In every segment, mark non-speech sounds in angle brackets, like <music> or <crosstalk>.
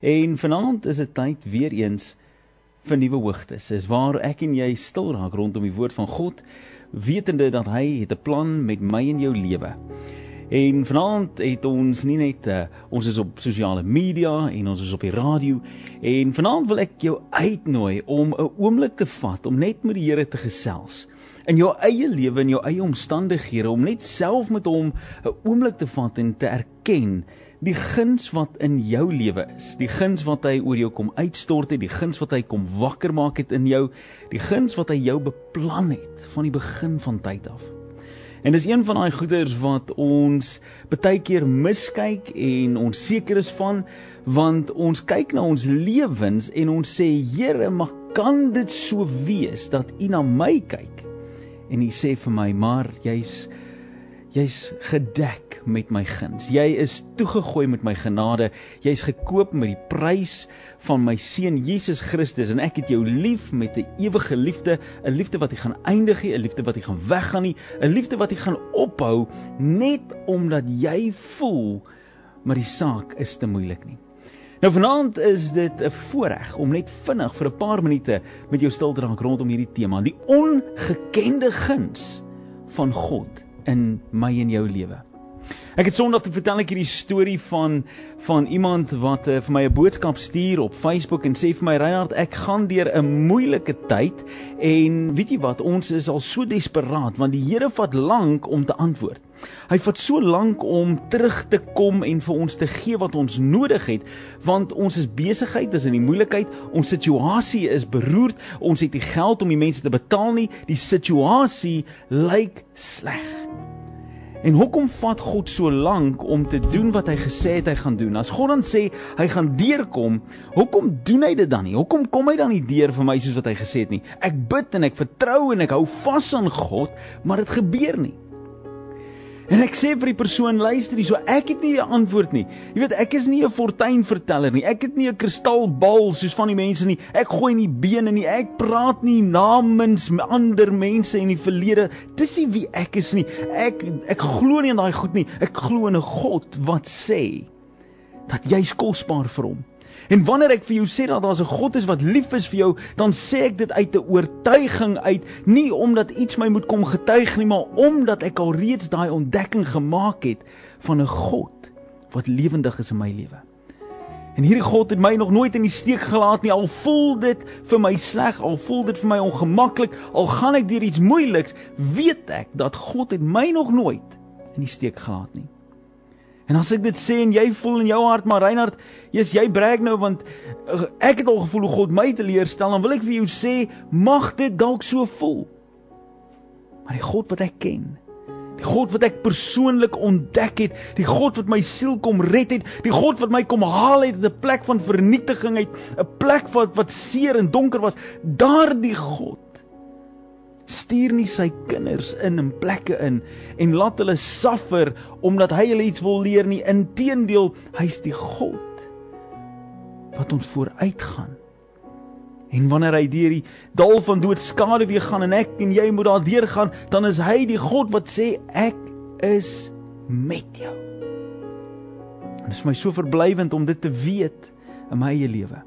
En vanaand is dit tyd weer eens vir nuwe hoogtes. Dis waar ek en jy stil raak rondom die woord van God, wetende dat hy het 'n plan met my en jou lewe. En vanaand het ons nie net uh, ons is op sosiale media en ons is op die radio en vanaand wil ek jou uitnooi om 'n oomblik te vat om net met die Here te gesels in jou eie lewe en jou eie omstandighede om net self met hom 'n oomblik te vat en te erken die guns wat in jou lewe is, die guns wat hy oor jou kom uitstort het, die guns wat hy kom wakker maak het in jou, die guns wat hy jou beplan het van die begin van tyd af. En dis een van daai goeders wat ons baie keer miskyk en ons seker is van want ons kyk na ons lewens en ons sê Here, maar kan dit so wees dat U na my kyk? En U sê vir my, maar jy's Jy's gedek met my guns. Jy is toegegooi met my genade. Jy's gekoop met die prys van my seun Jesus Christus en ek het jou lief met 'n ewige liefde, 'n liefde wat nie gaan eindig nie, 'n liefde wat nie gaan weggaan nie, 'n liefde wat nie gaan ophou net omdat jy voel maar die saak is te moeilik nie. Nou vanaand is dit 'n voorreg om net vinnig vir 'n paar minute met jou stil te raak rondom hierdie tema, die ongekende guns van God in my en jou lewe. Ek het Sondag te vertel ek hierdie storie van van iemand wat uh, vir my 'n boodskap stuur op Facebook en sê vir my Reinhard, ek gaan deur 'n moeilike tyd en weet jy wat, ons is al so desperaat want die Here vat lank om te antwoord. Hy vat so lank om terug te kom en vir ons te gee wat ons nodig het want ons is besigheid, dis in die moeilikheid, ons situasie is beroerd, ons het nie geld om die mense te betaal nie, die situasie lyk sleg. En hoekom vat God so lank om te doen wat hy gesê het hy gaan doen? As God dan sê hy gaan deurkom, hoekom doen hy dit dan nie? Hoekom kom hy dan nie deur vir my soos wat hy gesê het nie? Ek bid en ek vertrou en ek hou vas aan God, maar dit gebeur nie. En ek sê vir die persoon, luister hier, so ek het nie 'n antwoord nie. Jy weet, ek is nie 'n fortuinverteller nie. Ek het nie 'n kristalbal soos van die mense nie. Ek gooi nie bene nie. Ek praat nie namens ander mense in die verlede. Dis nie wie ek is nie. Ek ek glo nie in daai goed nie. Ek glo in 'n God wat sê dat jy's kosbaar vir hom. En wanneer ek vir jou sê dat daar 'n God is wat lief is vir jou, dan sê ek dit uit 'n oortuiging uit, nie omdat iets my moet kom getuig nie, maar omdat ek al reeds daai ontdekking gemaak het van 'n God wat lewendig is in my lewe. En hierdie God het my nog nooit in die steek gelaat nie. Al voel dit vir my sleg, al voel dit vir my ongemaklik, al gaan ek deur iets moeiliks, weet ek dat God het my nog nooit in die steek gelaat nie. En as ek dit sê en jy voel in jou hart maar Reinhard, jy's jy breek nou want uh, ek het al gevoel hoe God my teleurstel, dan wil ek vir jou sê mag dit dalk so voel. Maar die God wat ek ken, die God wat ek persoonlik ontdek het, die God wat my siel kom red het, die God wat my kom haal uit 'n plek van vernietiging uit, 'n plek wat wat seer en donker was, daardie God stuur nie sy kinders in in plekke in en laat hulle suffer omdat hy hulle iets wil leer nie. Inteendeel hy's die God wat ons vooruitgaan en wanneer hy deur die dal van dood skade weer gaan en ek en jy moet daar deur gaan dan is hy die God wat sê ek is met jou. En dit is vir my so verblywend om dit te weet in my eie lewe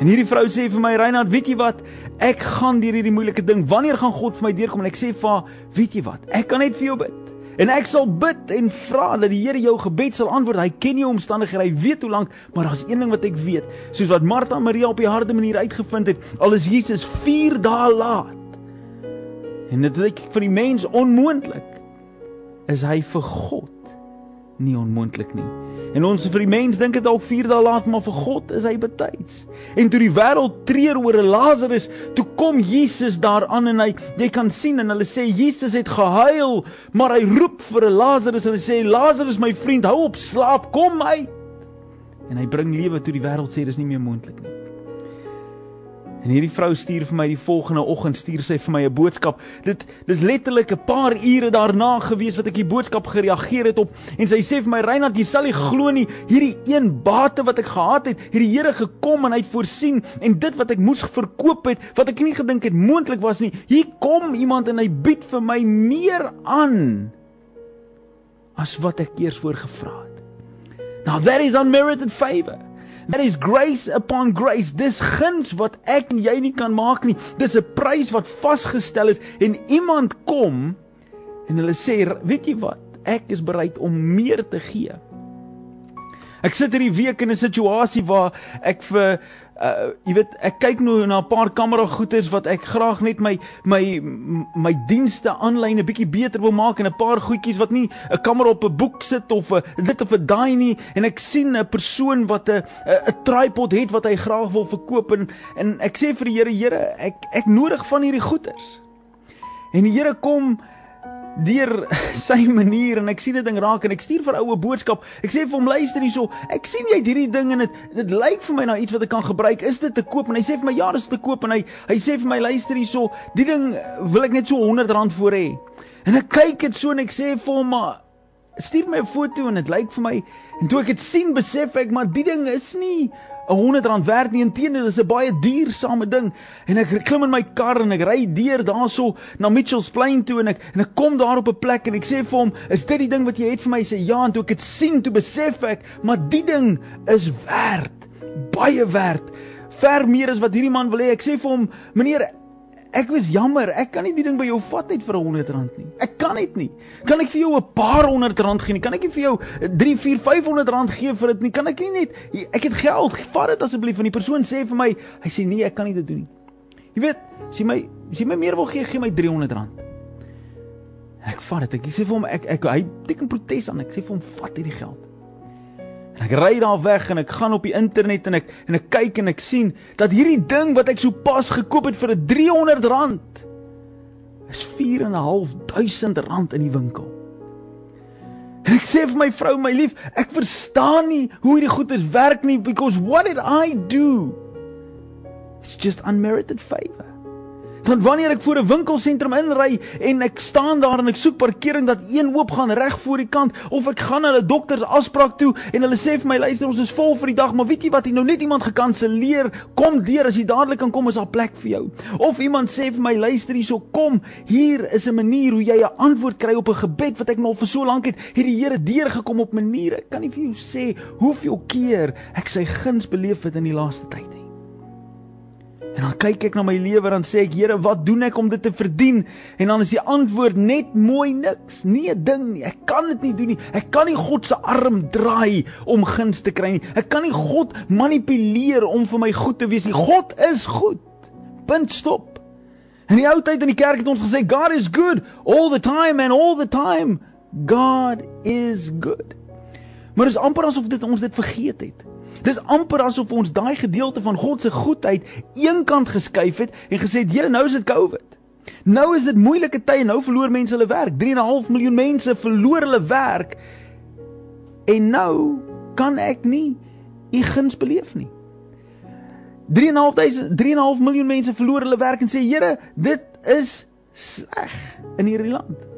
En hierdie vrou sê vir my Reinhard, weet jy wat? Ek gaan deur hierdie moeilike ding. Wanneer gaan God vir my deurkom? En ek sê vir haar, weet jy wat? Ek kan net vir jou bid. En ek sal bid en vra dat die Here jou gebed sal antwoord. Hy ken jou omstandighede. Hy weet hoe lank, maar daar's een ding wat ek weet. Soos wat Martha en Maria op die harde manier uitgevind het, al is Jesus 4 dae laat. En dit lyk vir die mens onmoontlik. Is hy vir God nie onmoontlik nie? En ons vir die mens dink dit dalk 4 dae laat, maar vir God is hy betyds. En toe die wêreld treur oor Lazarus, toe kom Jesus daar aan en hy jy kan sien en hulle sê Jesus het gehuil, maar hy roep vir Lazarus en hy sê Lazarus my vriend, hou op slaap, kom uit. En hy bring lewe toe die wêreld sê dis nie meer moontlik nie. En hierdie vrou stuur vir my die volgende oggend stuur sy vir my 'n boodskap. Dit dis letterlik 'n paar ure daarna gewees wat ek die boodskap gereageer het op en sy sê vir my Reinhard, jy sal nie glo nie, hierdie een bate wat ek gehad het, hierdie Here gekom en hy het voorsien en dit wat ek moes verkoop het, wat ek nie gedink het moontlik was nie, hier kom iemand en hy bied vir my meer aan as wat ek eers voorgevra het. Now that is unmerited favor. That is grace upon grace. Dis guns wat ek en jy nie kan maak nie. Dis 'n prys wat vasgestel is en iemand kom en hulle sê, "Weet jy wat? Ek is bereid om meer te gee." Ek sit hierdie week in 'n situasie waar ek vir uh jy weet ek kyk nou na 'n paar kamera goeders wat ek graag net my my my dienste aanlyn 'n bietjie beter wil maak en 'n paar goedjies wat nie 'n kamera op 'n boek sit of 'n dit of 'n daai nie en ek sien 'n persoon wat 'n 'n tripod het wat hy graag wil verkoop en en ek sê vir die Here Here ek ek nodig van hierdie goeders. En die Here kom deur <laughs> sy manier en ek sien dit ding raak en ek stuur vir oue boodskap. Ek sê vir hom luister hierso. Ek sien jy het hierdie ding en dit dit lyk vir my na iets wat ek kan gebruik. Is dit te koop? En hy sê vir my ja, dis te koop en hy hy sê vir my luister hierso. Die ding wil ek net so R100 voor hê. En ek kyk dit so en ek sê vir hom maar stuur my 'n foto en dit lyk vir my en toe ek dit sien besef ek maar die ding is nie 'n 100 rand werd nie. Inteendeel, dis 'n baie duursame ding. En ek klim in my kar en ek ry deur daarso na Mitchells Plain toe en ek en ek kom daar op 'n plek en ek sê vir hom, "Is dit die ding wat jy het vir my?" Hy sê, "Ja." En toe ek dit sien, toe besef ek, maar die ding is werd, baie werd. Ver meer as wat hierdie man wil hê. Ek sê vir hom, "Meneer, Ek was jammer, ek kan nie die ding by jou vat net vir 'n 100 rand nie. Ek kan dit nie. Kan ek vir jou 'n paar 100 rand gee nie? Kan ek nie vir jou 3, 4, 500 rand gee vir dit nie? Kan ek nie net ek het geld, vat dit asseblief van die persoon sê vir my, hy sê nee, ek kan nie dit doen nie. Jy weet, as jy my as jy my meer wil gee, gee my 300 rand. Ek vat dit. Ek sê vir hom ek ek hy teken protes aan. Ek sê vir hom vat hierdie geld. En ek ry daar weg en ek gaan op die internet en ek en ek kyk en ek sien dat hierdie ding wat ek so pas gekoop het vir 'n 300 rand is 4 en 'n half duisend rand in die winkel. En ek sê vir my vrou, my lief, ek verstaan nie hoe hierdie goeders werk nie because what did I do? It's just unmerited favor. Dan wanneer ek voor 'n winkelsentrum inry en ek staan daar en ek soek parkering dat een oop gaan reg voor die kant of ek gaan na 'n dokter se afspraak toe en hulle sê vir my luister ons is vol vir die dag maar weet jy wat jy nou net iemand gekanselleer kom deur as jy dadelik kan kom is daar plek vir jou. Of iemand sê vir my luister hierso kom hier is 'n manier hoe jy 'n antwoord kry op 'n gebed wat ek nou vir so lank het het die Here deurgekom op maniere. Ek kan nie vir jou sê hoeveel keer ek sy guns beleef het in die laaste tyd nie En dan kyk ek na my lewe en dan sê ek, Here, wat doen ek om dit te verdien? En dan is die antwoord net mooi niks. Nee, ding nie. Ek kan dit nie doen nie. Ek kan nie God se arm draai om guns te kry nie. Ek kan nie God manipuleer om vir my goed te wees nie. God is goed. Punt stop. In die ou tyd in die kerk het ons gesê God is good all the time and all the time God is good. Maar dit is amper asof dit ons dit vergeet het. Dis amper asof ons daai gedeelte van God se goedheid eenkant geskuif het en gesê het, "Here, nou is dit COVID. Nou is dit moeilike tye, nou verloor mense hulle werk. 3.5 miljoen mense verloor hulle werk. En nou kan ek nie u guns beleef nie." 3.5 3.5 miljoen mense verloor hulle werk en sê, "Here, dit is sleg in hierdie land."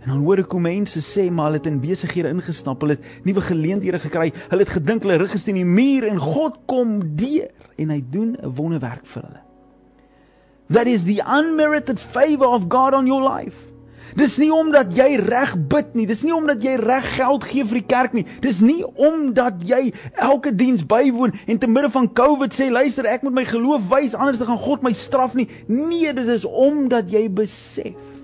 En dan hoor ek hoe mense sê maar hulle het in besighede ingestap, hulle het nuwe geleenthede gekry, hulle het gedink hulle rug is teen die muur en God kom deur en hy doen 'n wonderwerk vir hulle. That is the unmerited favor of God on your life. Dis nie omdat jy reg bid nie, dis nie omdat jy reg geld gee vir die kerk nie. Dis nie omdat jy elke diens bywoon en te midde van COVID sê luister, ek moet my geloof wys anders dan gaan God my straf nie. Nee, dit is omdat jy besef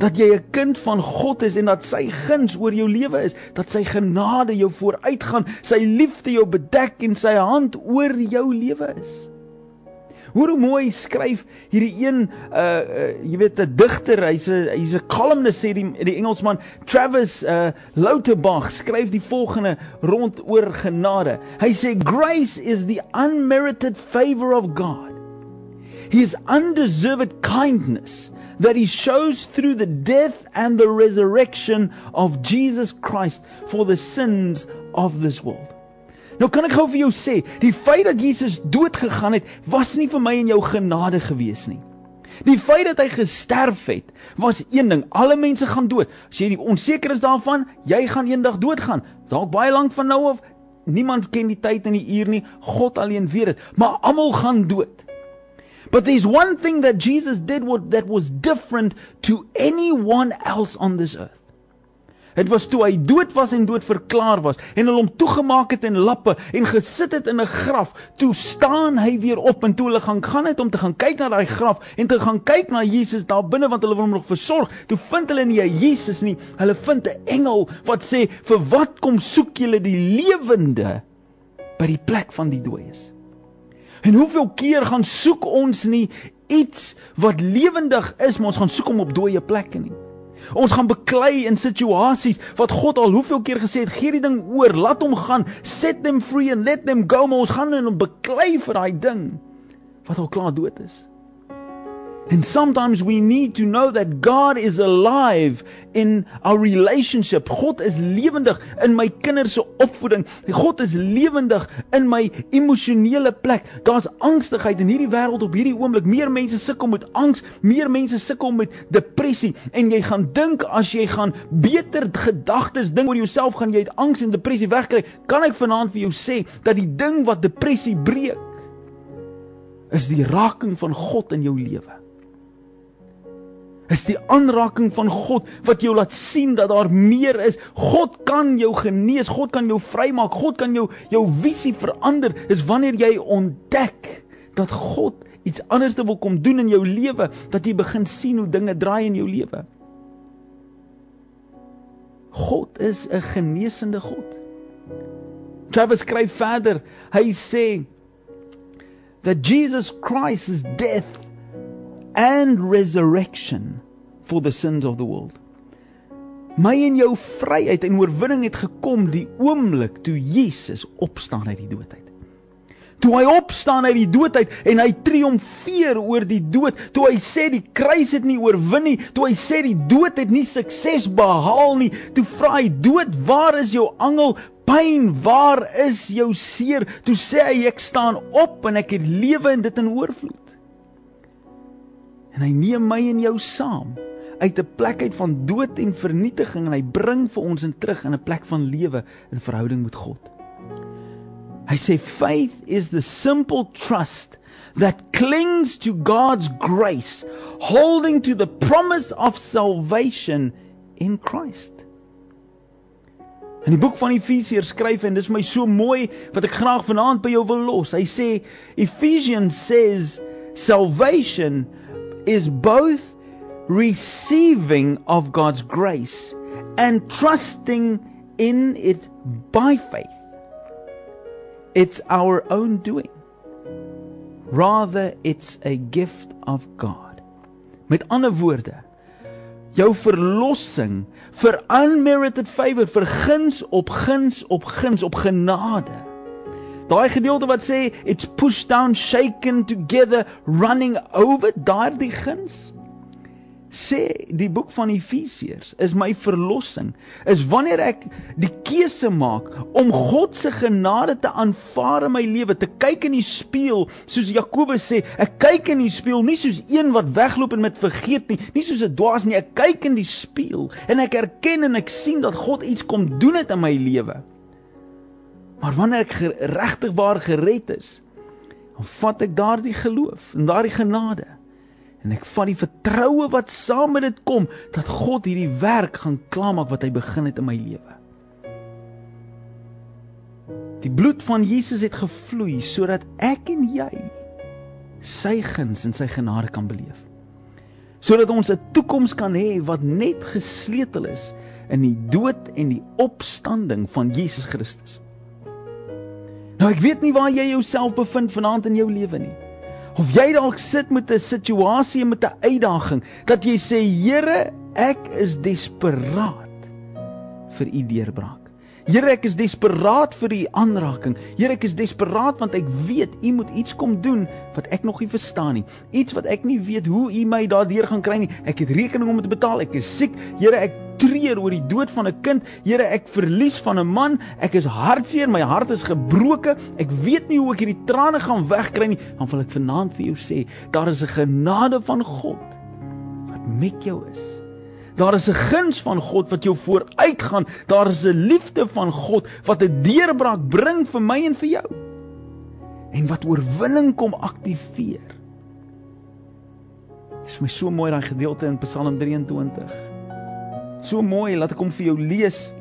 dat jy 'n kind van God is en dat sy guns oor jou lewe is, dat sy genade jou vooruitgaan, sy liefde jou bedek en sy hand oor jou lewe is. Hoor hoe mooi skryf hierdie een uh, uh jy weet 'n digter, hy's 'n hy's 'n columnist sê die die Engelsman Travis uh Lauterbach skryf die volgende rond oor genade. Hy sê grace is the unmerited favor of God. His undeserved kindness that he shows through the death and the resurrection of Jesus Christ for the sins of this world. Nou kan ek gou vir jou sê, die feit dat Jesus dood gegaan het, was nie vir my en jou genade gewees nie. Die feit dat hy gesterf het, was een ding. Alle mense gaan dood. As jy onseker is daarvan, jy gaan eendag doodgaan. Dalk baie lank van nou af. Niemand ken die tyd en die uur nie. God alleen weet dit. Maar almal gaan dood. But there's one thing that Jesus did that was different to anyone else on this earth. Dit was toe hy dood was en dood verklaar was en hulle hom toegemaak het in lappe en gesit het in 'n graf. Toe staan hy weer op en toe hulle gaan gaan het om te gaan kyk na daai graf en te gaan kyk na Jesus daar binne want hulle wil hom nog versorg. Toe vind hulle nie Jesus nie. Hulle vind 'n engel wat sê: "Vir wat kom soek julle die lewende by die plek van die dooies?" En hoeveel keer gaan soek ons nie iets wat lewendig is, maar ons gaan soek hom op dooie plekke nie. Ons gaan beklei in situasies wat God al hoeveel keer gesê het, gee die ding oor, laat hom gaan, set them free and let them go, maar ons gaan in hom beklei vir daai ding wat al klaar dood is. And sometimes we need to know that God is alive in our relationship. God is lewendig in my kinders se opvoeding. God is lewendig in my emosionele plek. Daar's angstigheid in hierdie wêreld op hierdie oomblik. Meer mense sukkel met angs, meer mense sukkel met depressie en jy gaan dink as jy gaan beter gedagtes dink oor jouself gaan jy uit angs en depressie wegkry. Kan ek vanaand vir jou sê dat die ding wat depressie breek is die raking van God in jou lewe is die aanraking van God wat jou laat sien dat daar meer is. God kan jou genees, God kan jou vrymaak, God kan jou jou visie verander. Dis wanneer jy ontdek dat God iets anders wil kom doen in jou lewe, dat jy begin sien hoe dinge draai in jou lewe. God is 'n genesende God. Travis skryf verder. Hy sê that Jesus Christ's death and resurrection for the sins of the world. My en jou vryheid en oorwinning het gekom die oomblik toe Jesus opstaan uit die dood uit. Toe hy opstaan uit die dood uit en hy triomfeer oor die dood, toe hy sê die kruis het nie oorwin nie, toe hy sê die dood het nie sukses behaal nie, toe vra hy dood, waar is jou angel? Pyn, waar is jou seer? Toe sê hy ek staan op en ek het lewe en dit in oorvloed. En hy neem my en jou saam uit 'n plek uit van dood en vernietiging en hy bring vir ons in terug in 'n plek van lewe in verhouding met God. Hy sê faith is the simple trust that clings to God's grace, holding to the promise of salvation in Christ. In die boek van Efesiërs skryf en dis my so mooi wat ek graag vanaand by jou wil los. Hy sê Ephesians says salvation is both receiving of God's grace and trusting in it by faith. It's our own doing. Rather, it's a gift of God. Met ander woorde, jou verlossing vir unmerited favor, vir guns op guns op guns op genade Daai gedeelte wat sê it's pushed down shaken together running over daardie guns sê die boek van Efesiërs is my verlossing is wanneer ek die keuse maak om God se genade te aanvaar in my lewe te kyk in die spieël soos Jakobus sê ek kyk in die spieël nie soos een wat wegloop en met vergeet nie nie soos 'n dwaas nie ek kyk in die spieël en ek erken en ek sien dat God iets kom doen het in my lewe Maar wanneer ek regtig waar gered is, dan vat ek daardie geloof en daardie genade en ek vat die vertroue wat saam met dit kom dat God hierdie werk gaan klaarmaak wat hy begin het in my lewe. Die bloed van Jesus het gevloei sodat ek en jy sy guns en sy genade kan beleef. Sodat ons 'n toekoms kan hê wat net gesleutel is in die dood en die opstanding van Jesus Christus. Nou ek weet nie waar jy jouself bevind vanaand in jou lewe nie. Of jy dalk sit met 'n situasie met 'n uitdaging dat jy sê Here, ek is desperaat vir u deurbraak. Here, ek is desperaat vir u aanraking. Here, ek is desperaat want ek weet u moet iets kom doen wat ek nog nie verstaan nie. Iets wat ek nie weet hoe u my daardeur gaan kry nie. Ek het rekening om te betaal. Ek is siek. Here, ek treur oor die dood van 'n kind. Here, ek verlies van 'n man. Ek is hartseer. My hart is gebroken. Ek weet nie hoe ek hierdie trane gaan wegkry nie. Dan wil ek vanaand vir jou sê, daar is 'n genade van God wat met jou is. Daar is 'n guns van God wat jou vooruitgaan. Daar is 'n liefde van God wat 'n deurbraak bring vir my en vir jou. En wat oorwinning kom aktiveer. Dit is my so mooi daai gedeelte in Psalm 23. So mooi, laat ek hom vir jou lees.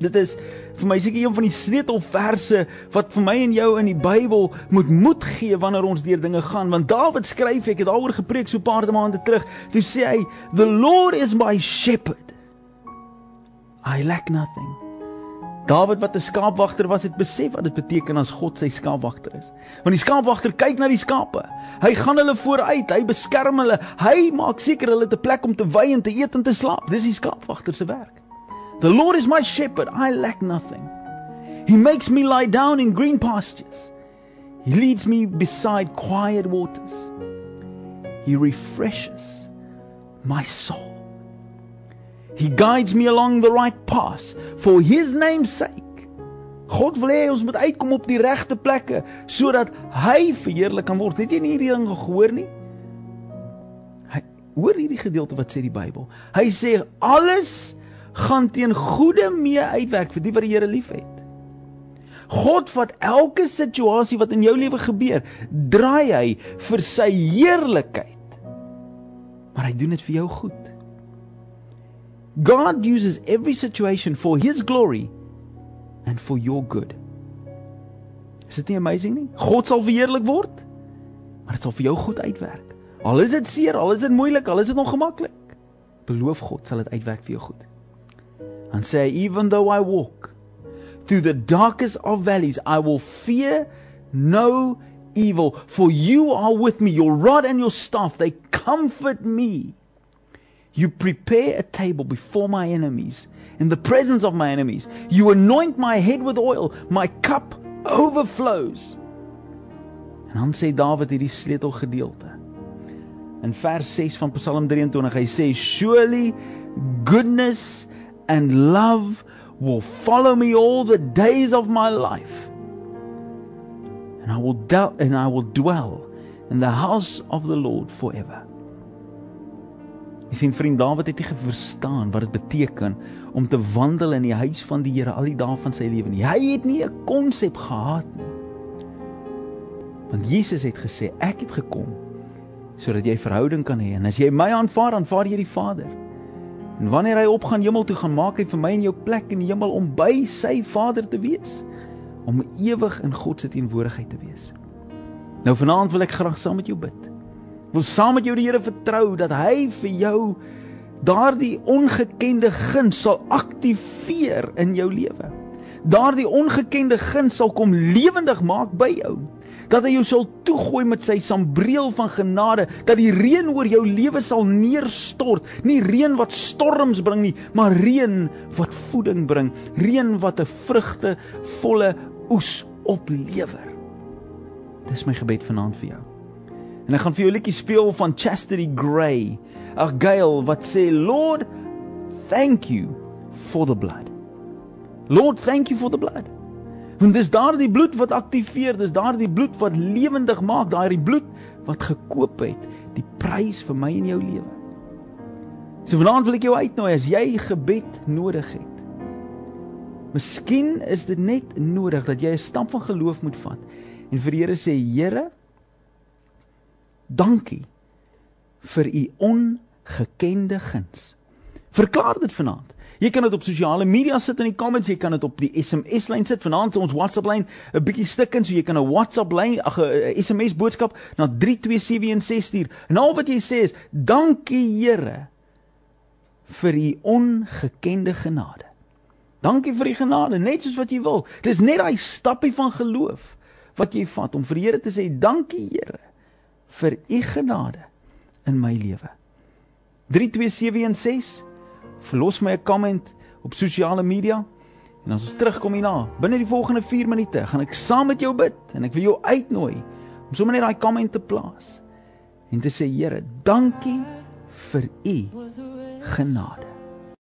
Dit is vir my seker een van die sleutelverse wat vir my en jou in die Bybel moet moed gee wanneer ons deur dinge gaan. Want Dawid skryf ek het daaroor gepreek so 'n paar maande terug toe sê hy the lord is my shepherd. I lack nothing. Dawid wat 'n skaapwagter was het besef wat dit beteken as God sy skaapwagter is. Want die skaapwagter kyk na die skape. Hy gaan hulle vooruit hy beskerm hulle. Hy maak seker hulle het 'n plek om te wy en te eet en te slaap. Dis die skaapwagter se werk The Lord is my shepherd, I lack nothing. He makes me lie down in green pastures. He leads me beside quiet waters. He refreshes my soul. He guides me along the right path for his name's sake. God wil hê ons moet uitkom op die regte plekke sodat hy verheerlik kan word. Het jy nie hierdie ding gehoor nie? Hy hoor hierdie gedeelte wat sê die Bybel. Hy sê alles gaan teen goeie mee uitwerk vir die wat die Here liefhet. God vat elke situasie wat in jou lewe gebeur, draai hy vir sy heerlikheid. Maar hy doen dit vir jou goed. God uses every situation for his glory and for your good. Is dit nie amazing nie? God sal verheerlik word, maar dit sal vir jou goed uitwerk. Al is dit seer, al is dit moeilik, al is dit ongemaklik, beloof God sal dit uitwerk vir jou goed and say, Even though I walk through the darkest of valleys, I will fear no evil, for you are with me. Your rod and your staff, they comfort me. You prepare a table before my enemies, in the presence of my enemies. You anoint my head with oil, my cup overflows. En dan sê Dawid hierdie sleutelgedeelte. In vers 6 van Psalm 23, hy sê surely goodness and love will follow me all the days of my life. And I will dwell and I will dwell in the house of the Lord forever. Jy sien vriend Dawid het nie verstaan wat dit beteken om te wandel in die huis van die Here al die dae van sy lewe nie. Hy het nie 'n konsep gehad nie. Want Jesus het gesê ek het gekom sodat jy verhouding kan hê en as jy my aanvaar, aanvaar jy die Vader. En wanneer hy opgaan hemel toe gaan, maak hy vir my en jou plek in die hemel om by sy Vader te wees, om ewig in God se teenwoordigheid te wees. Nou vanaand wil ek graag saam met jou bid. Ek wil saam met jou die Here vertrou dat hy vir jou daardie ongekende guns sal aktiveer in jou lewe. Daardie ongekende guns sal kom lewendig maak by jou dat hy jou sal toegooi met sy sambreel van genade, dat die reën oor jou lewe sal neerstort, nie reën wat storms bring nie, maar reën wat voeding bring, reën wat 'n vrugtevolle oes oplewer. Dis my gebed vanaand vir jou. En ek gaan vir jou 'n liedjie speel van Chastity Gray, 'n Gail wat sê Lord, thank you for the blood. Lord, thank you for the blood. Want dis daardie bloed wat aktiveer, dis daardie bloed wat lewendig maak, daardie bloed wat gekoop het die prys vir my en jou lewe. So vanaand wil ek jou uitnooi as jy gebed nodig het. Miskien is dit net nodig dat jy 'n stap van geloof moet vat en vir die Here sê Here dankie vir u ongekende guns. Verklaar dit vanaand. Jy kan dit op sosiale media sit in die comments, jy kan dit op die SMS lyn sit. Vanaand ons WhatsApp lyn 'n bietjie stikken, so jy kan 'n WhatsApp lyn, ag 'n SMS boodskap na 32716 stuur. En al wat jy sê is: "Dankie Here vir u ongekende genade." Dankie vir die genade, net soos wat jy wil. Dis net daai stappie van geloof wat jy vat om vir die Here te sê: "Dankie Here vir u genade in my lewe." 32716 verlos my 'n comment op sosiale media. En ons terugkom hierna binne die volgende 4 minute gaan ek saam met jou bid en ek wil jou uitnooi om sommer net daai comment te plaas en te sê Here dankie vir u genade